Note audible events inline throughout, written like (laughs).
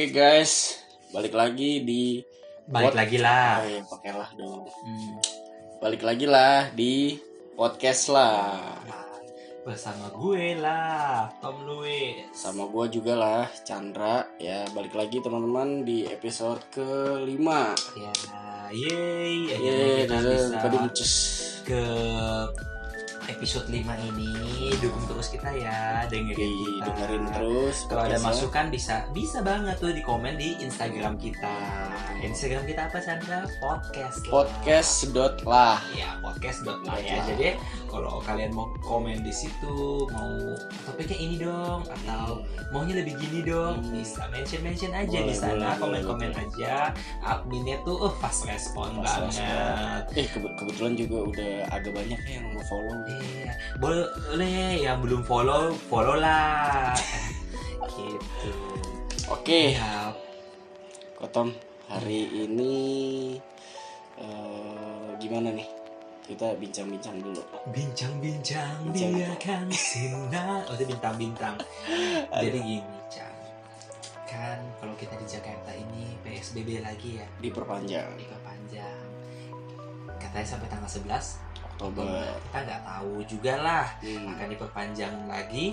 Oke guys, balik lagi di Balik lagi lah. Oh iya, pakailah dong. Hmm. Balik lagi lah di podcast lah. Bersama gue lah, Tom Louis. Sama gua juga lah, Chandra. Ya, balik lagi teman-teman di episode kelima. Ya, yeay. Yeay, dan bisa ke episode 5 ini dukung terus kita ya dengerin kita dengerin terus. kalau ada masukan bisa bisa banget tuh di komen di Instagram kita Instagram kita apa Chandra podcast lah. podcast dot lah. ya podcast dot lah ya jadi kalau kalian mau komen di situ mau topiknya ini dong atau maunya lebih gini dong Hmm. bisa mention mention aja Boleh, di sana boleh, komen boleh, komen aja adminnya tuh uh, fast respon Fast banget Eh kebe- kebetulan juga udah agak banyak ya yang mau follow. Iya, boleh yang belum follow follow lah. (laughs) Gitu. Oke, ya. Kotom hari ini eh, gimana nih? Kita bincang-bincang dulu. bincang-bincang Bincang. biarkan sinar oh bintang-bintang. (laughs) Jadi gini Chan. Kan kalau kita di Jakarta ini PSBB lagi ya? Diperpanjang. Diperpanjang. Katanya sampai tanggal 11 Oktober. kita nggak tahu juga lah Hmm, akan diperpanjang lagi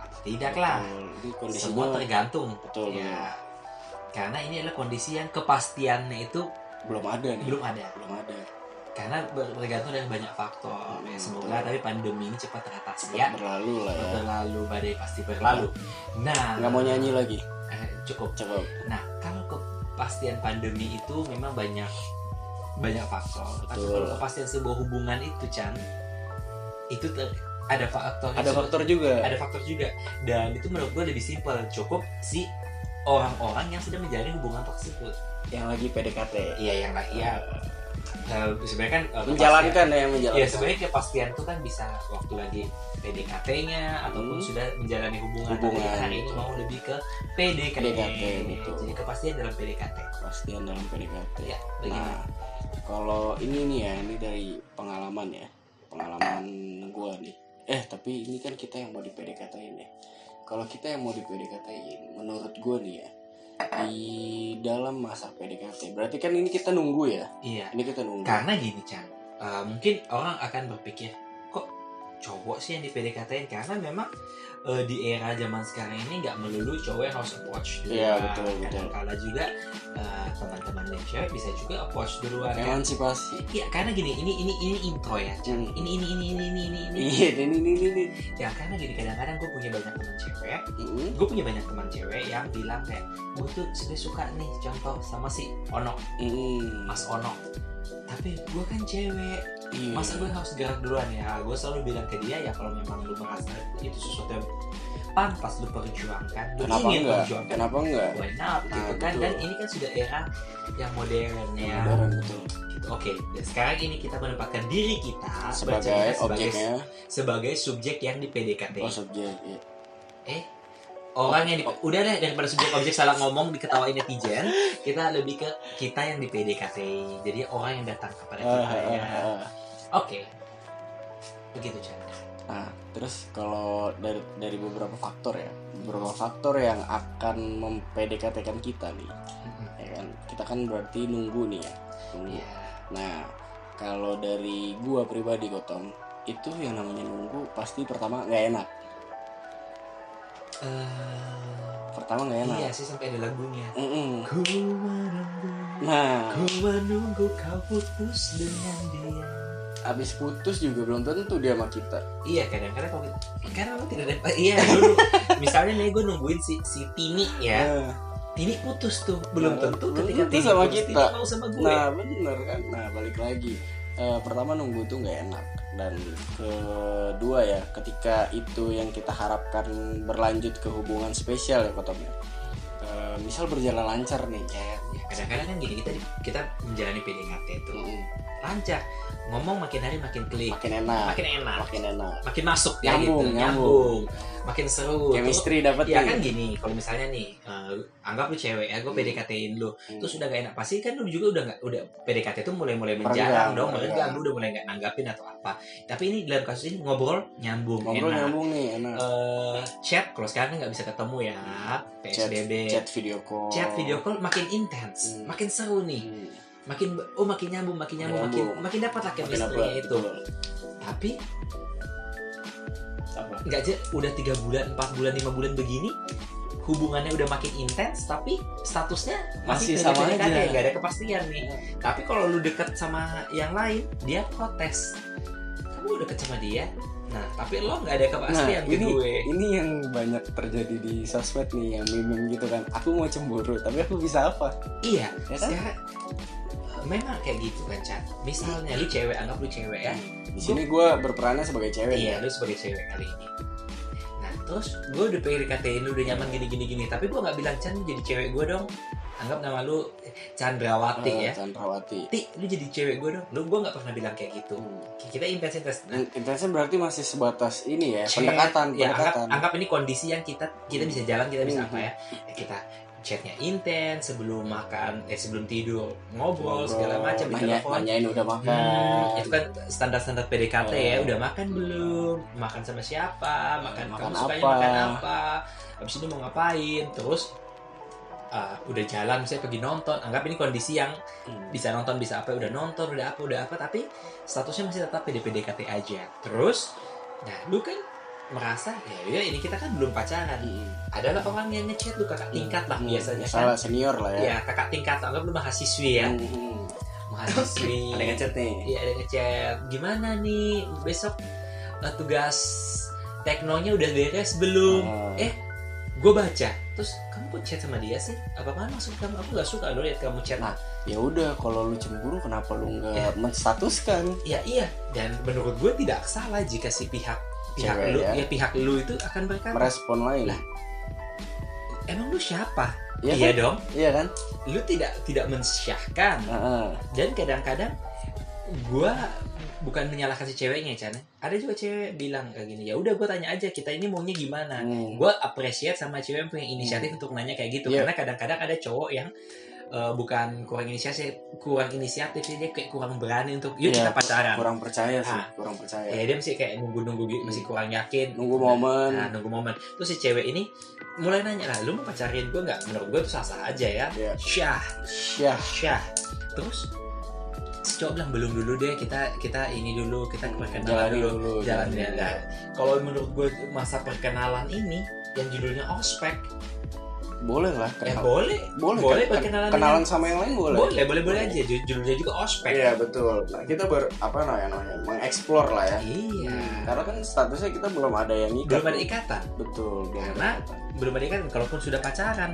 atau tidak lah betul. Kondisinya semua tergantung betul ya karena ini adalah kondisi yang kepastiannya itu belum ada nih. belum ada Belum ada. karena ber- bergantung dari banyak faktor Hmm, ya, semoga betul. tapi pandemi ini cepat teratasi Cepat ya berlalu lah ya. berlalu badai pasti berlalu nah Nggak mau nyanyi lagi. eh, cukup Coba. nah kalau kepastian pandemi itu memang banyak banyak faktor tapi kalau kepastian sebuah hubungan itu Chan itu ada faktor Ada faktor juga. ada faktor juga dan itu menurut gue lebih simpel cukup si orang-orang yang sedang menjalin hubungan tersebut Yang lagi PDKT. iya yang lah iya Eh, sebenarnya kan eh, Menjalankan ya, menjalankan. ya sebenarnya kepastian itu kan bisa waktu lagi PDKT-nya ataupun Hmm. sudah menjalani hubungan, Hubungan, tapi hari ini mau lebih ke PDKT, PDKT, betul. jadi kepastian dalam PDKT Kepastian dalam PDKT. ya bagaimana Nah, kalau ini nih ya, ini dari pengalaman ya, pengalaman gua nih. Eh, tapi ini kan kita yang mau di PDKT-in ya. Kalau kita yang mau di PDKT-in, menurut gua nih ya, di dalam masa PDKT, berarti kan ini kita nunggu ya. iya Ini kita nunggu. karena gini Chan eh, mungkin orang akan berpikir cowok sih yang di PDKT karena memang eh, di era zaman sekarang ini nggak melulu cowok yang harus approach duluan Iya, betul, betul. kadang-kala juga eh, teman-teman yang cewek bisa juga approach duluan kan Emansipasi. Iya karena gini ini ini ini intro ya. Hmm. ini ini ini ini ini ini ini Iya, ini ini ini. ini. ya karena gini kadang-kadang gue punya banyak teman cewek Hmm, gue punya banyak teman cewek yang bilang kayak gue tuh sebenarnya suka nih contoh sama si Ono hmm. Mas Ono tapi gue kan cewek Iya. masa gue harus gerak duluan ya gue selalu bilang ke dia ya kalau memang lu merasa itu sesuatu yang pantas lu perjuangkan lu Kenapa ingin enggak? perjuangkan Kenapa enggak? why not Nah, gitu kan betul. dan ini kan sudah era yang modern ya Modern, betul. Gitu. Oke, dan sekarang ini kita menempatkan diri kita Sebagai sebagai objeknya, sebagai subjek yang di PDKT. oh subjek. Iya. Eh, orang yang di, udah deh daripada subjek objek salah ngomong diketawain netizen, kita lebih ke kita yang di PDKT. Jadi orang yang datang kepada kita ah, ya. ah, ah. Oke, begitu cara. Nah, terus kalau dari dari beberapa faktor ya, beberapa faktor yang akan mempdkt kita nih, ya kan? Kita kan berarti nunggu nih ya, nunggu. Iya. Nah, kalau dari gua pribadi Gotong, itu yang namanya nunggu pasti pertama nggak enak. Eh, Pertama nggak enak. iya sih sampai ada lagunya. Mm-mm. Ku menunggu, Nah, ku menunggu kau putus dengan dia. abis putus juga belum tentu dia sama kita. Iya kadang-kadang kalau kita- karena lo tidak ada iya (laughs) dulu misalnya nih gue nungguin si si Tini ya Nah, Tini putus tuh belum Nah, tentu belum ketika tentu Tini sama putus, kita. Tini mau sama gue Nah bener kan Nah balik lagi Eh, Pertama nunggu tuh nggak enak. Dan kedua ya Ketika itu yang kita harapkan Berlanjut ke hubungan spesial ya Kotomnya Eh, Misal berjalan lancar nih ya Ya, kadang-kadang kan gini kita kita menjalani PDKT itu Mm, lancar. Ngomong makin hari makin klik. Makin enak. Makin enak. Makin enak. Makin masuk ya Nyambung, gitu. nyambung. makin seru. Chemistry dapet ya nih. kan gini kalau misalnya nih eh, anggap lu cewek ya gue Hmm. PDKT-in lu Hmm. terus udah gak enak pasti kan lu juga udah nggak udah PDKT itu mulai mulai Perenggang, menjarang dong merenggang lu udah mulai nggak nanggapin atau apa. Tapi ini dalam kasus ini ngobrol nyambung Ngobrol enak. nyambung nih enak. Eh, chat kalau sekarang kan nggak bisa ketemu ya PSBB chat video call. Chat video call makin intens Hmm. makin seru nih Hmm. makin oh makin nyambung makin nyambung makin Nyambung. makin dapat lah chemistry-nya apa? itu Betul. tapi nggak aja udah tiga bulan empat bulan lima bulan begini hubungannya udah makin intens tapi statusnya Masih masih, sama aja. nggak ada kepastian nih tapi kalau lu deket sama yang lain dia protes kamu deket sama dia nah tapi lo nggak ada Nah, kepastian ke ini gue ini yang banyak terjadi di sosmed nih yang meme gitu kan. Aku mau cemburu, tapi aku bisa apa? iya Ya kan? sekarang memang kayak gitu kan Chan misalnya lu cewek anggap lu cewek ya Di sini gue berperannya sebagai cewek. Iya, lu sebagai cewek kali ini. Nah, terus gue udah PDKT lu udah nyaman gini gini gini, tapi gue nggak bilang Chan jadi cewek gue dong. Anggap nama lu Chandrawati Eh, ya. Chandrawati. Ti, lu jadi cewek gue dong. Lu gue nggak pernah bilang kayak gitu. Hmm. Kita intens intens. Nah, Intensnya berarti masih sebatas ini ya, chat, pendekatan, ya, anggap, pendekatan. anggap ini kondisi yang kita kita bisa jalan, kita bisa Hmm. apa ya? Ya, kita chatnya intens sebelum makan, eh sebelum tidur ngobrol segala macam di telepon. nanyain udah makan. Hmm, itu kan standar-standar PDKT ya. Oh. Udah makan belum? Makan sama siapa? Makan, Makan kamu sukanya apa? makan apa? Habis ini mau ngapain? Terus ah, udah jalan misalnya pergi nonton. Anggap ini kondisi yang Hmm. bisa nonton, bisa apa? Udah nonton, udah apa, udah apa. Tapi statusnya masih tetap PD-PDKT aja. Terus, nah lu kan merasa ya, ya ini kita kan belum pacaran. Hmm. Adalah orang yang ngechat lu kakak tingkat lah Hmm. biasanya Salah kan. senior lah ya. Ya kakak tingkat. Anggap lu mahasiswi ya. Hmm. Mahasiswi. (laughs) Ada ngechat nih. Iya ada ngechat. Gimana nih besok eh, tugas teknonya udah beres belum? Oh. Eh, gue baca. Terus kamu kok chat sama dia sih? Apa apaan maksud kamu? Aku gak suka lo lihat kamu chat. Nah. Ya udah, kalau lu cemburu kenapa lu nggak Ya. menstatuskan? Iya iya. Dan menurut gue tidak salah jika si pihak pihak Cewek lu ya. ya. pihak lu itu akan berkata, Merespon lain. Lah. emang lu siapa? Iya iya kan? dong. Iya kan? Lu tidak tidak mensyahkan. Heeh. dan kadang-kadang gue bukan menyalahkan si ceweknya Chan ada juga cewek bilang kayak gini ya udah gue tanya aja kita ini maunya gimana Hmm. gue appreciate sama cewek yang punya inisiatif untuk nanya kayak gitu Iya. karena kadang-kadang ada cowok yang eh, bukan kurang inisiatif kurang inisiatif sih dia kayak kurang berani untuk yuk Iya, kita pacaran Kurang percaya sih, Ah. kurang percaya. ya dia masih kayak nunggu-nunggu gitu, masih kurang yakin Nunggu momen. nah nunggu momen terus si cewek ini mulai nanya lah lu mau pacarin gue nggak menurut gue tuh sah-sah aja ya Iya. syah Syah. Syah terus cowok bilang belum dulu deh kita kita ini dulu kita perkenalan Jalani dulu dulu. jalan jalani ya Nah, kalau menurut gue masa perkenalan ini yang judulnya ospek Boleh lah. ya kenal. boleh boleh, boleh kan? perkenalan kenalan sama yang lain boleh. boleh boleh boleh aja Ju- judulnya juga ospek Iya betul. Nah, kita ber apa namanya namanya mengeksplor lah ya. iya Karena kan statusnya kita belum ada yang ikat. belum ada ikatan Betul. Belum ada Karena ikatan. belum ada ikatan kalaupun sudah pacaran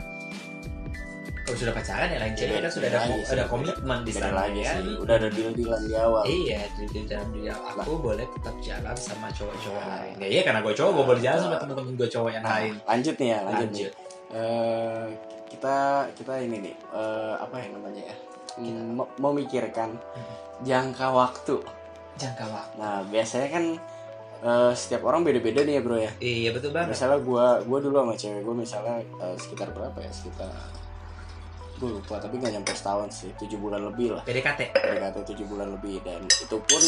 kalau sudah pacaran ya lain cerita kan sudah ada beda lagi sih. ada komitmen di sana lagi ya sih. Udah ada deal-dealan di awal. Iya, jadi dalam dia aku boleh tetap jalan sama cowok-cowok Nah. lain. Ya iya karena gue cowok, gue boleh jalan sama Nah. temen-temen gue cowok yang Nah, lain. lanjut nih ya, lanjut. nih. Lanjut. Eh, kita kita ini nih eh, apa ya namanya ya? Hmm, me- memikirkan jangka waktu. Jangka waktu. Nah, biasanya kan eh, setiap orang beda-beda nih ya, Bro ya. Iya betul banget. Misalnya gua gua dulu sama cewek gue misalnya eh, sekitar berapa ya? Sekitar gue lupa tapi nggak nyampe setahun sih tujuh bulan lebih lah PDKT. PDKT tujuh bulan lebih dan itu pun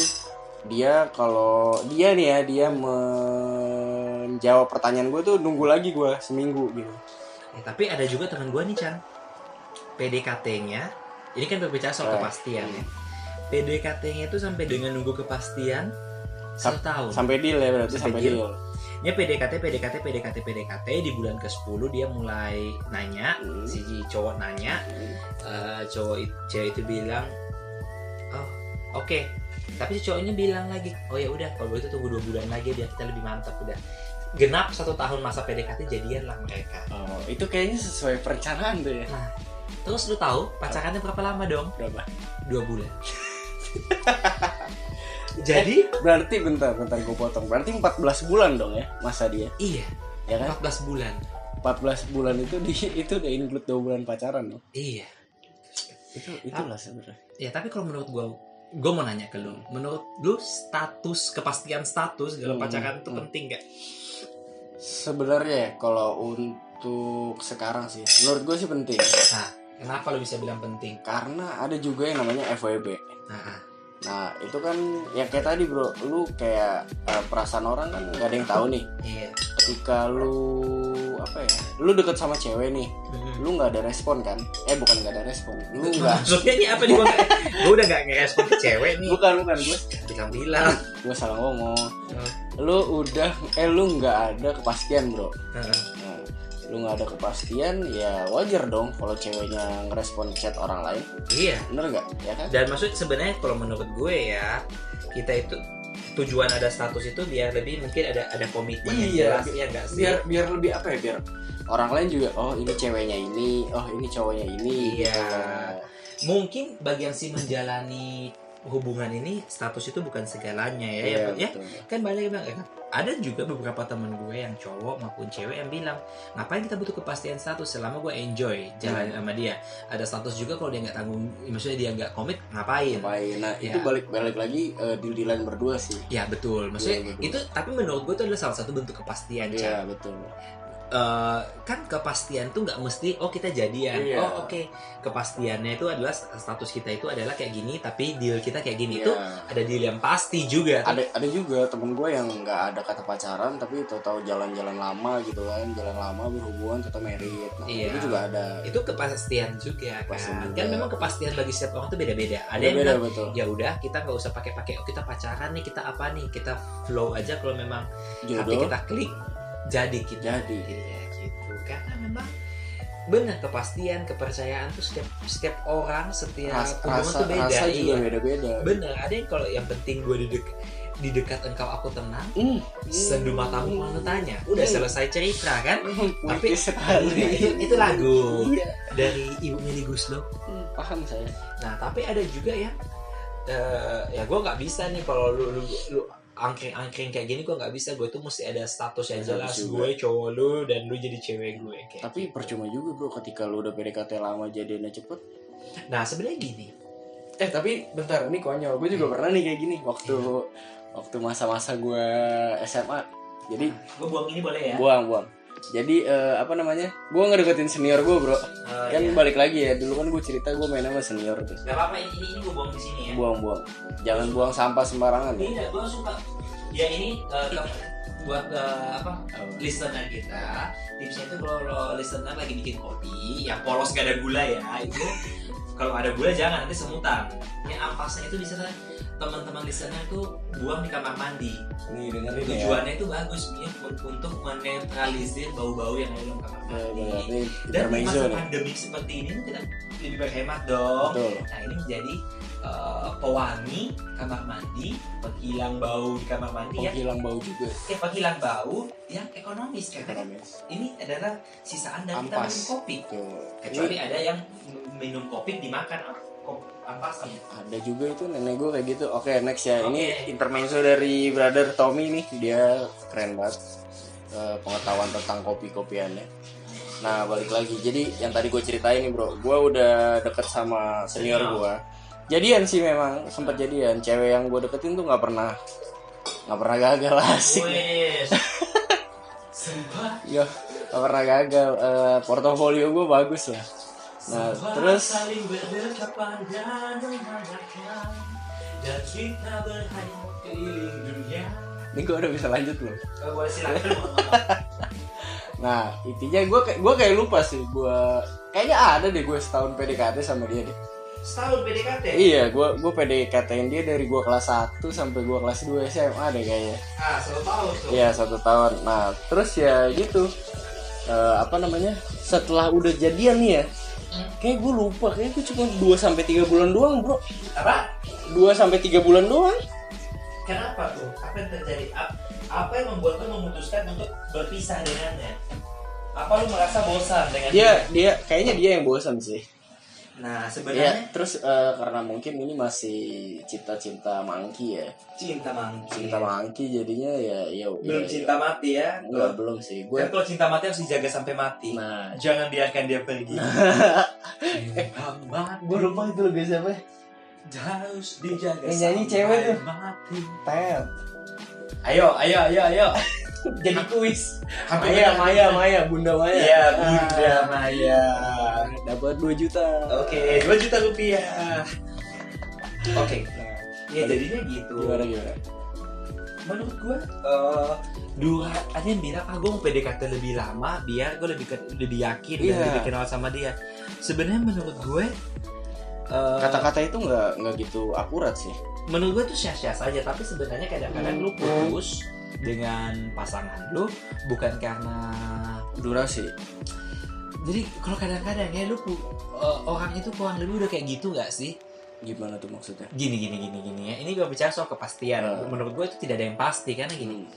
dia kalau dia nih ya dia menjawab pertanyaan gue tuh nunggu lagi gue seminggu gitu Ya, tapi ada juga teman gue nih Chan. PDKT-nya, ini kan berbicara soal Eh, kepastian ya. PDKT-nya itu sampai dengan nunggu kepastian Sam- satu tahun. sampai deal ya berarti Sampai sampai deal. deal, Ini PDKT, PDKT, PDKT, PDKT di bulan ke-10 dia mulai nanya, Hmm. si cowok nanya, eh, cowok it- cewek itu bilang oh oke. Tapi si cowok ini bilang lagi oh ya udah kalau itu tunggu dua bulan lagi biar kita lebih mantap. Udah. Genap satu tahun masa PDKT jadian lah mereka. Oh itu kayaknya sesuai perencanaan tuh ya. Terus lu tahu pacarannya berapa lama dong? Berapa? Dua bulan (laughs) jadi? Berarti bentar bentar gue potong. Berarti 14 bulan dong ya masa dia? Iya. Ya kan? 14 bulan. 14 bulan itu di itu udah include dua bulan pacaran dong iya. Itu itulah sebenarnya. Ya tapi kalau menurut gua gue mau nanya ke lu. Menurut lu status kepastian status dalam Hmm, pacaran itu hmm. penting gak sebenarnya ya, kalau untuk sekarang sih menurut gue sih penting. Nah kenapa lu bisa bilang penting? Karena ada juga yang namanya FWB nah nah itu kan ya kayak tadi bro. Lu kayak eh, perasaan orang kan nggak ada yang tahu nih. Iya. Ketika lu apa ya lu deket sama cewek nih lu nggak ada respon kan? Eh bukan nggak ada respon lu nggak. Maksudnya ini apa nih? Gua udah gak ngerespon ke cewek nih. bukan bukan gue Bilang-bilang. gue salah ngomong. Hmm. lu udah eh lu nggak ada kepastian bro. Heeh. Lu nggak ada kepastian ya wajar dong kalau ceweknya ngerespon chat orang lain Iya. bener nggak ya kan Dan maksud sebenarnya kalau menurut gue ya kita itu tujuan ada status itu biar lebih mungkin ada ada komitmen yang Iya, jelas ya enggak sih? biar biar lebih apa ya biar orang lain juga oh ini ceweknya ini oh ini cowoknya ini Iya. gitu. mungkin bagi yang sih menjalani hubungan ini status itu bukan segalanya ya, ya, Iya, ya betul. kan balik bilang ya kan ada juga beberapa teman gue yang cowok maupun cewek yang bilang ngapain kita butuh kepastian status selama gue enjoy jalan Hmm. sama dia ada status juga kalau dia nggak tanggung maksudnya dia nggak komit ngapain Ngapain? Nah Ya. itu balik balik lagi uh, deal dealan berdua sih. ya betul maksudnya Iya, betul. itu tapi menurut gue itu adalah salah satu bentuk kepastian. Iya betul. Eh, kan kepastian tuh nggak mesti oh kita jadian. Iya. oh oke. Kepastiannya itu adalah status kita itu adalah kayak gini tapi deal kita kayak gini. Itu Iya. ada deal yang pasti juga ada ada juga temen gue yang nggak ada kata pacaran tapi tahu-tahu jalan-jalan lama gitu kan jalan lama berhubungan tetap merit nah, Iya. itu juga ada. Itu kepastian juga Kepastian kan juga. kan memang kepastian bagi setiap orang tuh beda-beda. Ada yang beda bilang betul. Ya udah kita nggak usah pakai-pakai oh kita pacaran nih kita apa nih kita flow aja kalau memang hati jodoh. kita klik jadi kita Jadi. Iya, gitu karena memang benar kepastian kepercayaan tuh setiap setiap orang setiap Ras- rasa tuh beda rasa juga iya. beda-beda bener ada yang kalau yang penting gue di, dek- di dekat engkau aku tenang Hmm. sendu matamu mau tanya udah Hmm. selesai cerita kan Hmm, Tapi- sekali. itu, itu lagu Iya. dari ibu Meli Guslo Hmm, paham saya nah tapi ada juga yang eh, ya gue nggak bisa nih kalau lu, lu, lu angkring-angkring kayak gini gue nggak bisa. Gue tuh mesti ada status yang jelas. juga. gue cowok lu dan lu jadi cewek gue kayak tapi gitu. percuma juga bro ketika lu udah PDKT lama jadinya cepet. Nah sebenarnya gini. Eh tapi bentar ini konyol. Gue juga pernah nih kayak gini waktu waktu masa-masa gue SMA jadi gue buang ini boleh ya? Buang buang jadi eh, apa namanya? Gue ngedeketin senior gue bro. Oh, kan iya. balik lagi ya dulu kan gue cerita gue main sama senior tuh. Gak apa-apa ini ini, gue buang di sini ya. Buang buang jangan buang sampah sembarangan ya. Tidak, gue suka. Ya ini ke- buat eh, apa listener kita tipsnya itu kalau lo listener lagi bikin kopi yang polos gak ada gula ya. Itu kalau ada gula jangan nanti semutan. Ya ampasnya itu bisa teman-teman listener tuh buang di kamar mandi. Nih dengerin ya. Tujuannya itu bagus ya untuk menetralisir bau-bau yang ada dalam kamar Eh, mandi. bener. ini dan di masa nih. pandemi seperti ini kita lebih berhemat dong. Betul. Nah ini menjadi eh, pewangi kamar mandi, penghilang bau di kamar mandi ya, penghilang bau juga. Eh, penghilang bau yang ekonomis. Karena ekonomis. ini adalah sisaan dari kita minum kopi. Kecuali Ini ada yang minum kopi dimakan. Ada juga itu nenek gue kayak gitu. Oke next ya. Ini Oke. intermezzo dari brother Tommy nih. Dia keren banget eh, pengetahuan tentang kopi-kopiannya. Nah balik lagi. Jadi yang tadi gue ceritain nih bro gue udah deket sama senior gue jadian sih memang. Sempat jadian. Cewek yang gue deketin tuh nggak pernah nggak pernah gagal asik. (laughs) Sumpah. ya nggak pernah gagal. Eh, portofolio gue bagus lah nah terus dan kita keliling dunia. ini gue udah bisa lanjut Oh, silakan. (laughs) Nah intinya gue kayak gue kayak lupa sih gue kayaknya ada deh gue setahun PDKT sama dia deh. Setahun PDKT. Iya gue gue PDKT-in dia dari gue kelas 1 sampai gue kelas 2 SMA deh kayaknya. Ah, satu tahun tuh. Iya satu tahun. Nah terus ya gitu Eh, apa namanya setelah udah jadian nih ya Hmm. kayak gue lupa kayak gue cuma 2 sampai tiga bulan doang bro Apa? 2 sampai tiga bulan doang Kenapa tuh? Apa yang terjadi? Ap- Apa yang membuat lo memutuskan untuk berpisah dengannya? Apa lo merasa bosan dengan dia dia kayaknya dia yang bosan sih Nah, Iya sebenarnya terus eh, karena mungkin ini masih cinta-cinta mangki ya cinta mangki. cinta mangki jadinya ya ya Belum ya, cinta mati ya? Enggak, belum sih. Gue Kan kalau cinta mati harus dijaga sampai mati. nah, Jangan biarkan dia pergi. Cinta mati gue lupa itu lagu siapa? harus dijaga Yang nyanyi sampai cewek tuh. mati. Tel. Ayo, ayo, ayo, ayo. (laughs) Jadi kuis. Maya. Maya, Maya, Bunda Maya. Iya, Bunda Ah, Maya. Dapat 2 juta. Oke, 2 juta rupiah. Oke, Nah, ya jadinya gitu. gimana gimana? menurut gue uh, dua ada yang bilang ah gue mau PDKT lebih lama biar gue lebih lebih yakin dan Iya. lebih kenal sama dia sebenarnya menurut gue uh, kata-kata itu nggak nggak gitu akurat sih menurut gue tuh sia-sia saja tapi sebenarnya kadang-kadang Hmm. lu putus dengan pasangan lu bukan karena durasi. Jadi kalau kadang-kadang ya lu uh, orang itu kurang lebih udah kayak gitu nggak sih? Gimana tuh maksudnya? Gini gini gini gini ya. Ini gue bicara soal kepastian. Hmm. menurut gue itu tidak ada yang pasti karena gini. Hmm.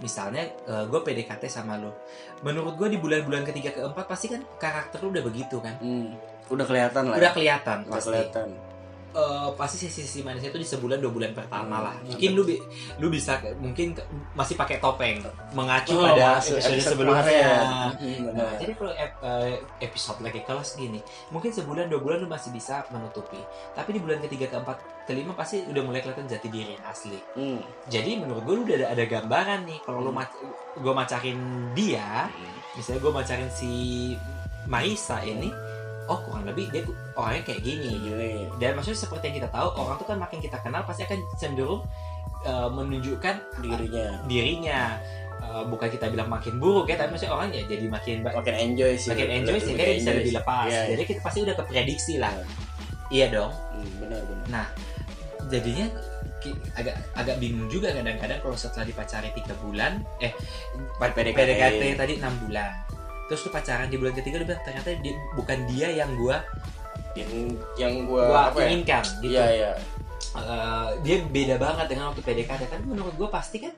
misalnya gue PDKT sama lo menurut gue di bulan-bulan ketiga keempat pasti kan karakter lu udah begitu kan? Hmm. udah kelihatan lah udah ya. kelihatan udah pasti. kelihatan Eh, pasti sisi-sisi manisnya itu di sebulan dua bulan pertama Hmm. lah mungkin lu bi- lu bisa mungkin ke- masih pakai topeng mengacu Oh, pada episode, episode sebelumnya. Hmm, Nah, jadi kalau ep- eh, episode lagi kelas gini, mungkin sebulan dua bulan lu masih bisa menutupi. Tapi di bulan ketiga keempat kelima pasti udah mulai kelihatan jati diri yang asli. Hmm. Jadi menurut gue lu udah ada, ada gambaran nih. Kalau lu Hmm. mac- gue macarin dia, misalnya gue macarin si Marisa ini, oh kurang lebih dia orangnya kayak gini. gini Dan maksudnya seperti yang kita tahu, orang tuh kan makin kita kenal pasti akan cenderung eh, menunjukkan dirinya dirinya. Eh, bukan kita bilang makin buruk ya, tapi maksudnya orang ya jadi makin makin enjoy sih makin enjoy sehingga dia bisa lebih sih. lepas. Iya, Jadi kita pasti udah keprediksi lah. Iya dong. Hmm, benar benar Jadinya ki- agak agak bingung juga kadang-kadang kalau setelah dipacari tiga bulan, eh PDKT. PDKT tadi enam bulan. Terus lu pacaran di bulan ketiga bilang ternyata dia, bukan dia yang gua yang yang gua, gua apa ya inginkan gitu. iya iya Eh, dia beda banget dengan waktu PDKT. Tapi menurut gua pasti kan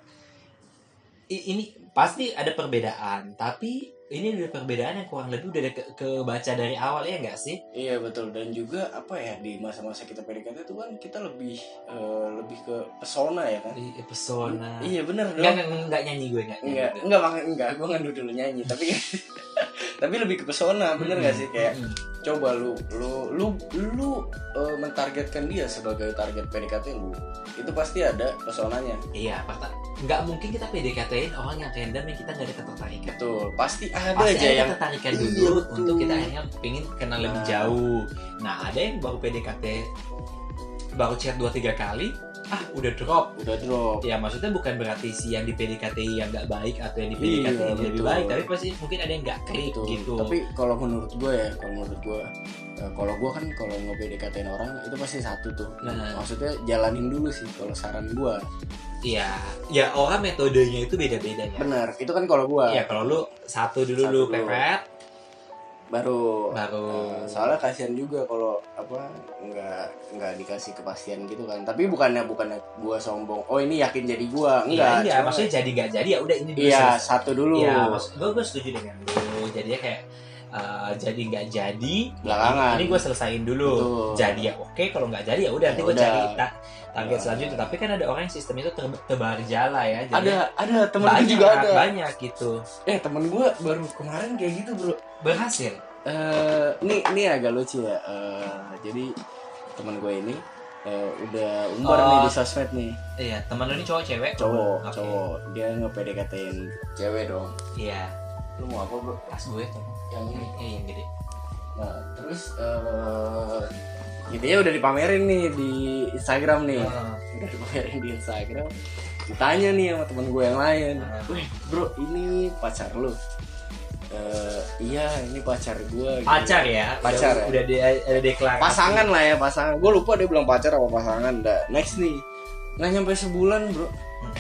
ini pasti ada perbedaan, tapi ini udah perbedaan yang kurang lebih udah ada ke, kebaca dari awal ya enggak sih? iya betul dan juga apa ya di masa-masa kita PDKT itu kan kita lebih eh, lebih ke pesona ya kan Di pesona. iya benar dong enggak nyanyi gue enggak. nyanyi enggak gue. enggak enggak gua nggak dulu nyanyi tapi (laughs) tapi lebih ke pesona bener gak sih kayak Mm-mm. coba lu lu lu lu eh, mentargetkan dia sebagai target PDKT lu itu pasti ada pesonanya Iya, pertama nggak mungkin kita PDKT-in orang yang random yang kita nggak ada ketertarikan. betul pasti ada Pasti aja ada yang ketertarikan Iya, dulu betul. untuk kita akhirnya pengen kenal lebih Nah. jauh. Nah, ada yang baru PDKT baru chat 2 3 kali, ah udah drop. udah drop Ya maksudnya bukan berarti si yang di PDKT yang nggak baik atau yang di Iya, PDKT yang lebih baik, tapi pasti mungkin ada yang nggak klik Betul. gitu. Tapi kalau menurut gue ya, kalau menurut gue, eh, kalau gue kan kalau nge PDKT-in orang itu pasti satu tuh. Nah. Maksudnya jalanin dulu sih kalau saran gue. Iya, ya orang metodenya itu beda-beda ya. Benar, itu kan kalau gue. Iya, kalau lu satu dulu Satu lu dulu. pepet, Baru. baru eh, soalnya kasihan juga kalau apa nggak nggak dikasih kepastian gitu kan. Tapi bukannya bukannya gue sombong. Oh ini yakin jadi gue, Iya, enggak. iya, cuma- maksudnya jadi nggak jadi ya udah ini dulu Iya satu dulu. Iya, maksud gue gue setuju dengan lu. Jadinya kayak uh, jadi nggak jadi. Belakangan. Ini gue selesain dulu. Betul. Jadi ya oke, kalau nggak jadi ya udah nanti Ya gue udah. cari ta- target Ya. selanjutnya. Tapi kan ada orang yang sistem itu ter tebar jala ya. Ada Jadinya ada temen gue banyak, juga ada. banyak gitu. Eh temen gue baru kemarin kayak gitu bro. Berhasil. eh ini ini agak lucu ya. Eh, jadi teman gue ini eh, udah umbar Oh. nih di sosmed nih. Iya, teman lu ini cowok cewek? Cowok, Oke. cowok. Dia nge-PDKT-in cewek dong. Iya, Lu mau apa, Bro? tas gue tuh. Yang ini. Eh, yang gede. Nah, terus eh intinya udah dipamerin nih di Instagram nih. Heeh. (laughs) Udah dipamerin di Instagram. Ditanya nih sama temen gue yang lain. Weh, Bro, ini pacar lu? Eh, iya, ini pacar gue. gitu. Pacar ya? Pacar Udah, ya? udah di- ada deklarasi. pasangan lah ya pasangan gue lupa dia bilang pacar apa pasangan dah next nih nggak nyampe sebulan bro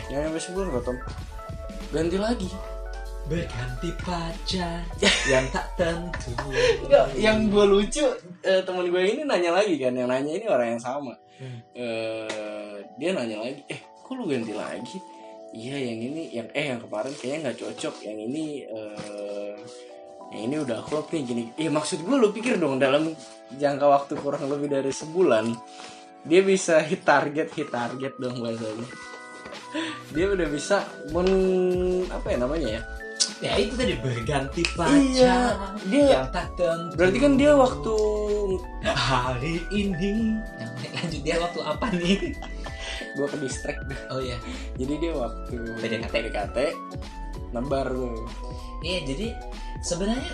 nggak nyampe sebulan bro Tom ganti lagi Berganti pacar (laughs) yang tak tentu. Enggak, yang gue lucu eh, teman gue ini nanya lagi kan yang nanya ini orang yang sama Hmm. Eh, dia nanya lagi eh kok lu ganti lagi iya yang ini yang eh yang kemarin kayaknya nggak cocok yang ini eh yang ini udah klop nih gini eh maksud gue lu pikir dong dalam jangka waktu kurang lebih dari sebulan dia bisa hit target hit target dong bahasanya (laughs) dia udah bisa men apa ya namanya ya Ya itu tadi berganti pacar Iya, dia- yang tak tentu. berarti kan dia waktu hari ini. Yang lanjut dia waktu apa nih? gue ke distract Oh iya. jadi dia waktu PDKT. PDKT nebar tuh Iya jadi sebenarnya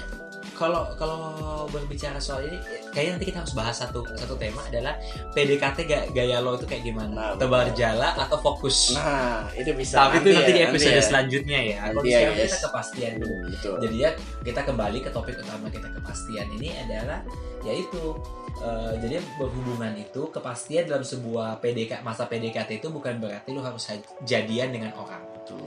kalau kalau berbicara soal ini kayaknya nanti kita harus bahas satu satu tema adalah PDKT ga- gaya lo itu kayak gimana? Nah, tebar jala atau fokus? Nah itu bisa tapi itu nanti ya, di episode ya. selanjutnya ya. Kalau Nanti ya, sekarang guys. kita kepastian. Dulu Hmm, betul. Jadi ya kita kembali ke topik utama kita. Kepastian ini adalah yaitu eh, jadi berhubungan itu kepastian dalam sebuah PDK masa PDKT itu bukan berarti lu harus ha- jadian dengan orang. Betul.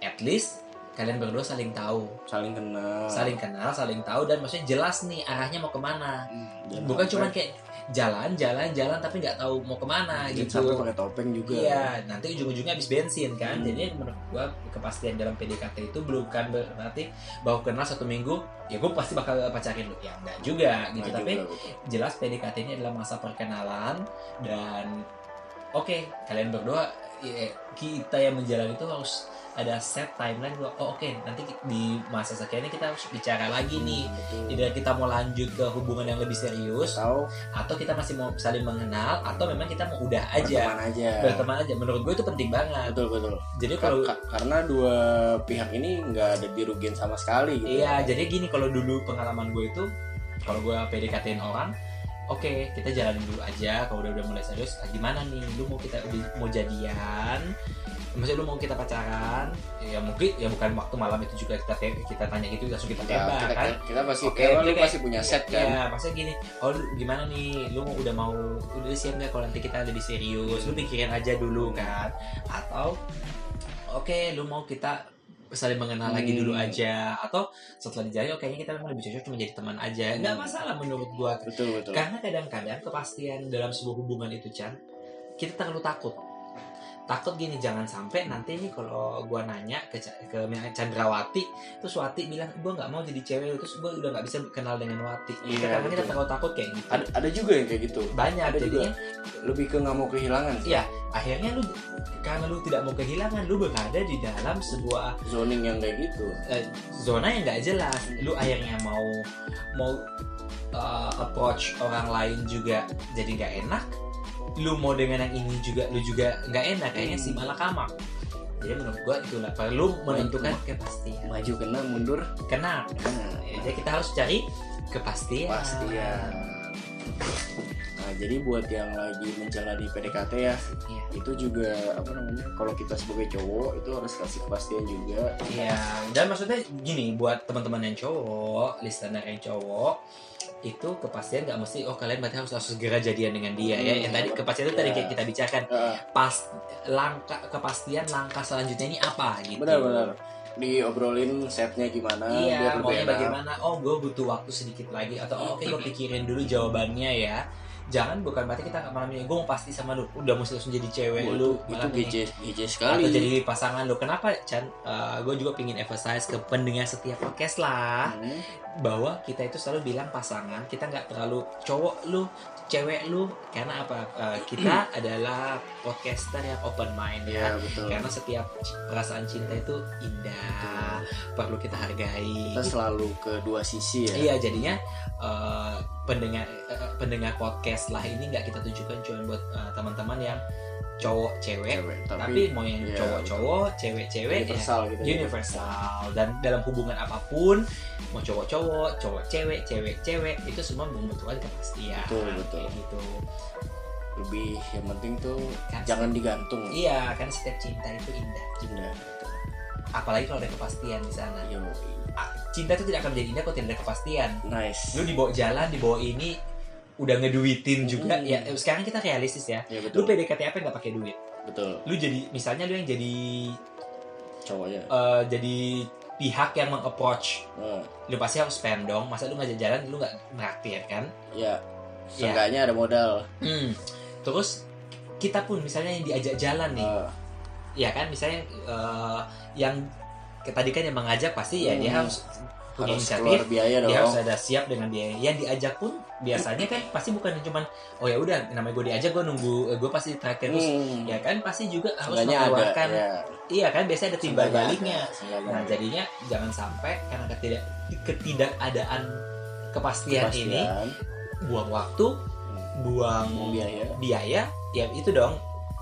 At least kalian berdua saling tahu saling kenal saling kenal saling tahu dan maksudnya jelas nih arahnya mau ke mana Hmm, bukan cuma kayak jalan jalan jalan tapi nggak tahu mau ke mana jangan gitu sampai pakai topeng juga Iya, nanti ujung-ujungnya habis bensin kan. Hmm. Jadi menurut gua kepastian dalam PDKT itu bukan berarti bahwa kenal satu minggu ya gue pasti bakal pacarin lu. Ya enggak juga gitu. Nah, Tapi juga, betul. jelas PDKT ini adalah masa perkenalan dan oke kalian berdua ya, kita yang menjalani itu harus ada set timeline bahwa oh oke nanti di masa sekian ini kita harus bicara lagi nih. Tidak kita mau lanjut ke hubungan yang lebih serius tahu atau kita masih mau saling mengenal atau memang kita mau udah aja. Berteman aja. Berteman aja. Menurut gue itu penting banget. Betul betul. Jadi Ka- kalau ka- karena dua pihak ini nggak ada dirugiin sama sekali gitu. Iya jadi gini kalau dulu pengalaman gue itu kalau gue PDKT-in orang oke kita jalanin dulu aja. Kalau udah udah mulai serius ah, gimana nih? Lu mau kita udah- mau jadian? Maksudnya lu mau kita pacaran? Ya mungkin ya bukan waktu malam itu juga kita kita tanya gitu langsung kita Ya, tembak kita, kan? kita pasti oke, lu pasti punya set kan? Ya, maksudnya gini, oh lu gimana nih, lu mau udah mau udah siap nggak kalau nanti kita lebih serius, lu pikirin aja dulu kan, atau oke lu mau kita saling mengenal lagi dulu Hmm. aja, atau setelah dijalani, oh kayaknya kita memang lebih cocok cuma jadi teman aja, nggak Hmm. masalah menurut gua, betul betul karena kadang-kadang kepastian dalam sebuah hubungan itu Chan, kita terlalu takut. Takut gini jangan sampai nanti nih kalau gua nanya ke ke Chandrawati terus Wati bilang gua nggak mau jadi cewek terus gua udah nggak bisa kenal dengan Wati. Iya, karena kita betul. terlalu takut kayak gitu. ada, ada juga yang kayak gitu Banyak ada jadinya lebih ke nggak mau kehilangan sih. Iya. akhirnya lu karena lu tidak mau kehilangan lu berada di dalam sebuah zoning yang kayak gitu eh, zona yang nggak jelas. Lu akhirnya mau mau uh, approach orang lain juga jadi nggak enak. Lu mau dengan yang ini juga lu juga nggak enak kayaknya sih malah kamak. Jadi menurut gua itulah perlu menentukan kepastian. maju kena mundur Kenal. kena Ya, jadi kita harus cari kepastian. kepastian nah jadi buat yang lagi menjalani PDKT ya Iya. itu juga apa namanya kalau kita sebagai cowok itu harus kasih kepastian juga Iya, dan maksudnya gini buat teman-teman yang cowok, listener yang cowok, itu kepastian nggak mesti oh kalian berarti harus langsung segera jadian dengan dia ya. Hmm, Yang tadi kepastian itu tadi ya. kayak kita bicarakan Ah, pas langkah kepastian langkah selanjutnya ini apa gitu. benar-benar diobrolin setnya gimana Iya, maunya bagaimana? Oh, gue butuh waktu sedikit lagi atau oh, oke gue pikirin dulu jawabannya ya. Jangan bukan berarti kita malam ini gue mau pasti sama lu, udah mesti langsung jadi cewek lu itu, GJ, GJ sekali atau jadi pasangan lu. Kenapa Chan? gue juga pingin emphasize ke pendengar setiap podcast lah Hmm, bahwa kita itu selalu bilang pasangan kita nggak terlalu cowok lu cewek lu karena apa? Eh, kita (clears throat) adalah podcaster yang open mind Iya ya betul. Karena setiap perasaan cinta itu indah perlu kita hargai. Kita selalu ke dua sisi ya. Iya jadinya eh, pendengar eh, pendengar podcast lah ini nggak kita tujukan cuma buat eh, teman-teman yang cowok cewek cewek tapi, tapi, mau yang iya, cowok-cowok cewek-cewek ya universal gitu universal dan dalam hubungan apa pun mau cowok-cowok, cowok cewek, cewek-cewek itu semua membutuhkan kepastian. Betul, betul. Kayak gitu. lebih yang penting tuh Kan jangan digantung Iya, kan setiap cinta itu indah. cinta Apalagi kalau ada kepastian di sana. yo Cinta itu tidak akan menjadi indah kalau tidak ada kepastian. nice Lu dibawa jalan, dibawa ini udah ngeduitin juga. Hmm. ya sekarang kita realistis ya. Ya lu betul PDKT apa nggak pakai duit? Betul. Lu jadi misalnya lu yang jadi cowoknya eh, jadi pihak yang meng-approach. Nah, lu pasti harus spend dong. Masa lu ngajak jalan lu nggak ngeraktir kan? Ya Ya. seenggaknya ada modal. Hmm. Terus kita pun misalnya yang diajak jalan nih, Ah, ya kan misalnya eh, yang tadi kan yang mengajak pasti ya dia Hmm. harus punya harus inisiatif, biaya dia harus dong. ada siap dengan biaya. Yang diajak pun biasanya kan pasti bukan cuman oh ya udah namanya gue diajak gue nunggu gue pasti terakhir. Terus Hmm. ya kan pasti juga harus Seenggaknya ada mengeluarkan. ya. iya kan biasanya ada timbal baliknya. ada, Nah ada. jadinya jangan sampai karena ketidak ketidakadaan kepastian, ini Kepastian, buang waktu, buang mau biaya. biaya ya itu dong.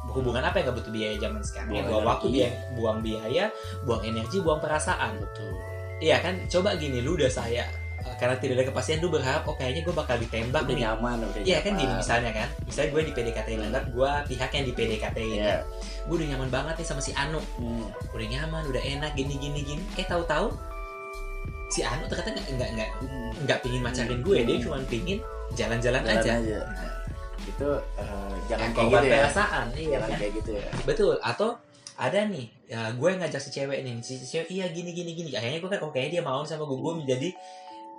Hubungan apa yang gak butuh biaya zaman sekarang? Ya Buang buang waktu dia buang biaya buang energi buang perasaan. Betul iya kan coba gini lu udah saya eh, karena tidak ada kepastian lu berharap oh kayaknya gue bakal ditembak udah nih nyaman udah Iya kan gini misalnya kan Misalnya gue di PDKT Hmm. anggap gue pihak yang di PDKT ini Iya. Gue udah nyaman banget nih sama si Anu Hmm. Udah nyaman, udah enak, gini gini gini Eh tahu-tahu Si Anu ternyata nggak nggak nggak nggak pingin macarin gue Dia Hmm. cuma pingin jalan-jalan Jalan aja, aja. Nah, itu eh, jangan kayak korban gitu ya perasaan Iya jangan kan kayak gitu ya Betul, atau ada nih ya, gue yang ngajak si cewek nih. Si cewek iya gini gini gini. Akhirnya gue kan oh kayaknya dia mau sama gue. Gue menjadi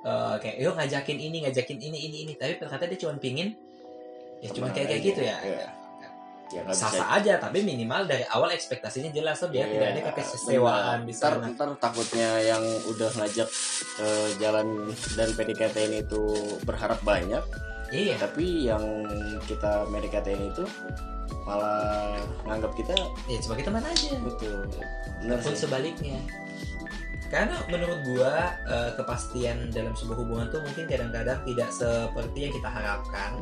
eh, kayak yuk ngajakin ini ngajakin ini ini ini. Tapi ternyata dia cuma pingin ya cuma kayak kayak gitu ya. Iya. ya nggak sah bisa. sah aja tapi minimal dari awal ekspektasinya jelas tuh biar Iya, tidak ada kekecewaan di ntar, ntar takutnya yang udah ngajak eh, jalan dan PDKT ini itu berharap banyak iya. Tapi yang kita ini itu malah nganggap kita ya cuma kita mana aja. Betul. Benar pun sebaliknya. Karena menurut gua eh, kepastian dalam sebuah hubungan tuh mungkin kadang-kadang tidak seperti yang kita harapkan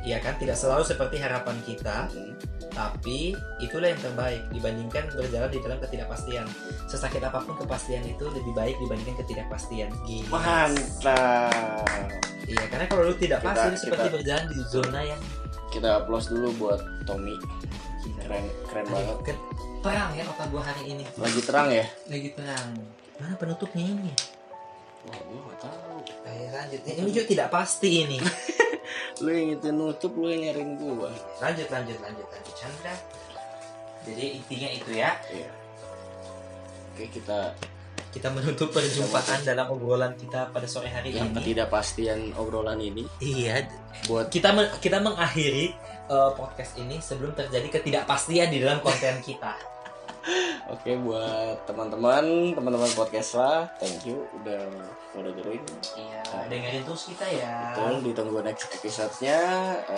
Iya kan? Tidak selalu seperti harapan kita Hmm. tapi itulah yang terbaik dibandingkan berjalan di dalam ketidakpastian. Sesakit apa pun kepastian itu lebih baik dibandingkan ketidakpastian. Gitu mantap. Iya karena kalau lu tidak Kita- pasti lu seperti kita- berjalan di zona yang kita applause dulu buat Tommy. Keren keren Aduh, banget. ke- perang ya otak gua hari ini. Lagi terang ya? Lagi perang mana penutupnya ini? Wah gua nggak tahu. Ayo lanjut. Ini juga tidak pasti ini (laughs) lu yang itu nutup lu yang nyariin gua. Lanjut lanjut lanjut lanjut. Chandra. Jadi intinya itu ya. Iya. Oke kita kita menutup perjumpaan dalam obrolan kita pada sore hari yang ini. ketidakpastian obrolan ini. Iya. Buat kita men- kita mengakhiri uh, podcast ini sebelum terjadi ketidakpastian di dalam konten kita oke buat teman-teman teman-teman podcast lah thank you udah udah dengerin. Iya dengerin terus kita ya. Betul ditunggu next episode-nya.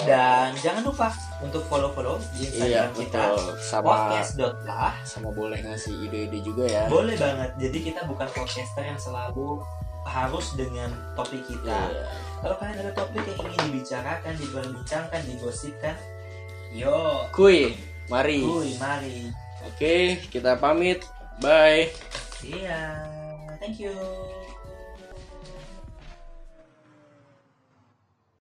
Dan jangan lupa untuk follow follow di iya Instagram kita betul. Sama podcast.lah sama boleh ngasih ide-ide juga ya. Boleh banget jadi kita bukan podcaster yang selalu harus dengan topik kita. Iya. kalau kalian ada topik yang ingin dibicarakan diperbincangkan digosipkan yo. Kuy mari. Kuy mari oke kita pamit. Bye. Iya thank you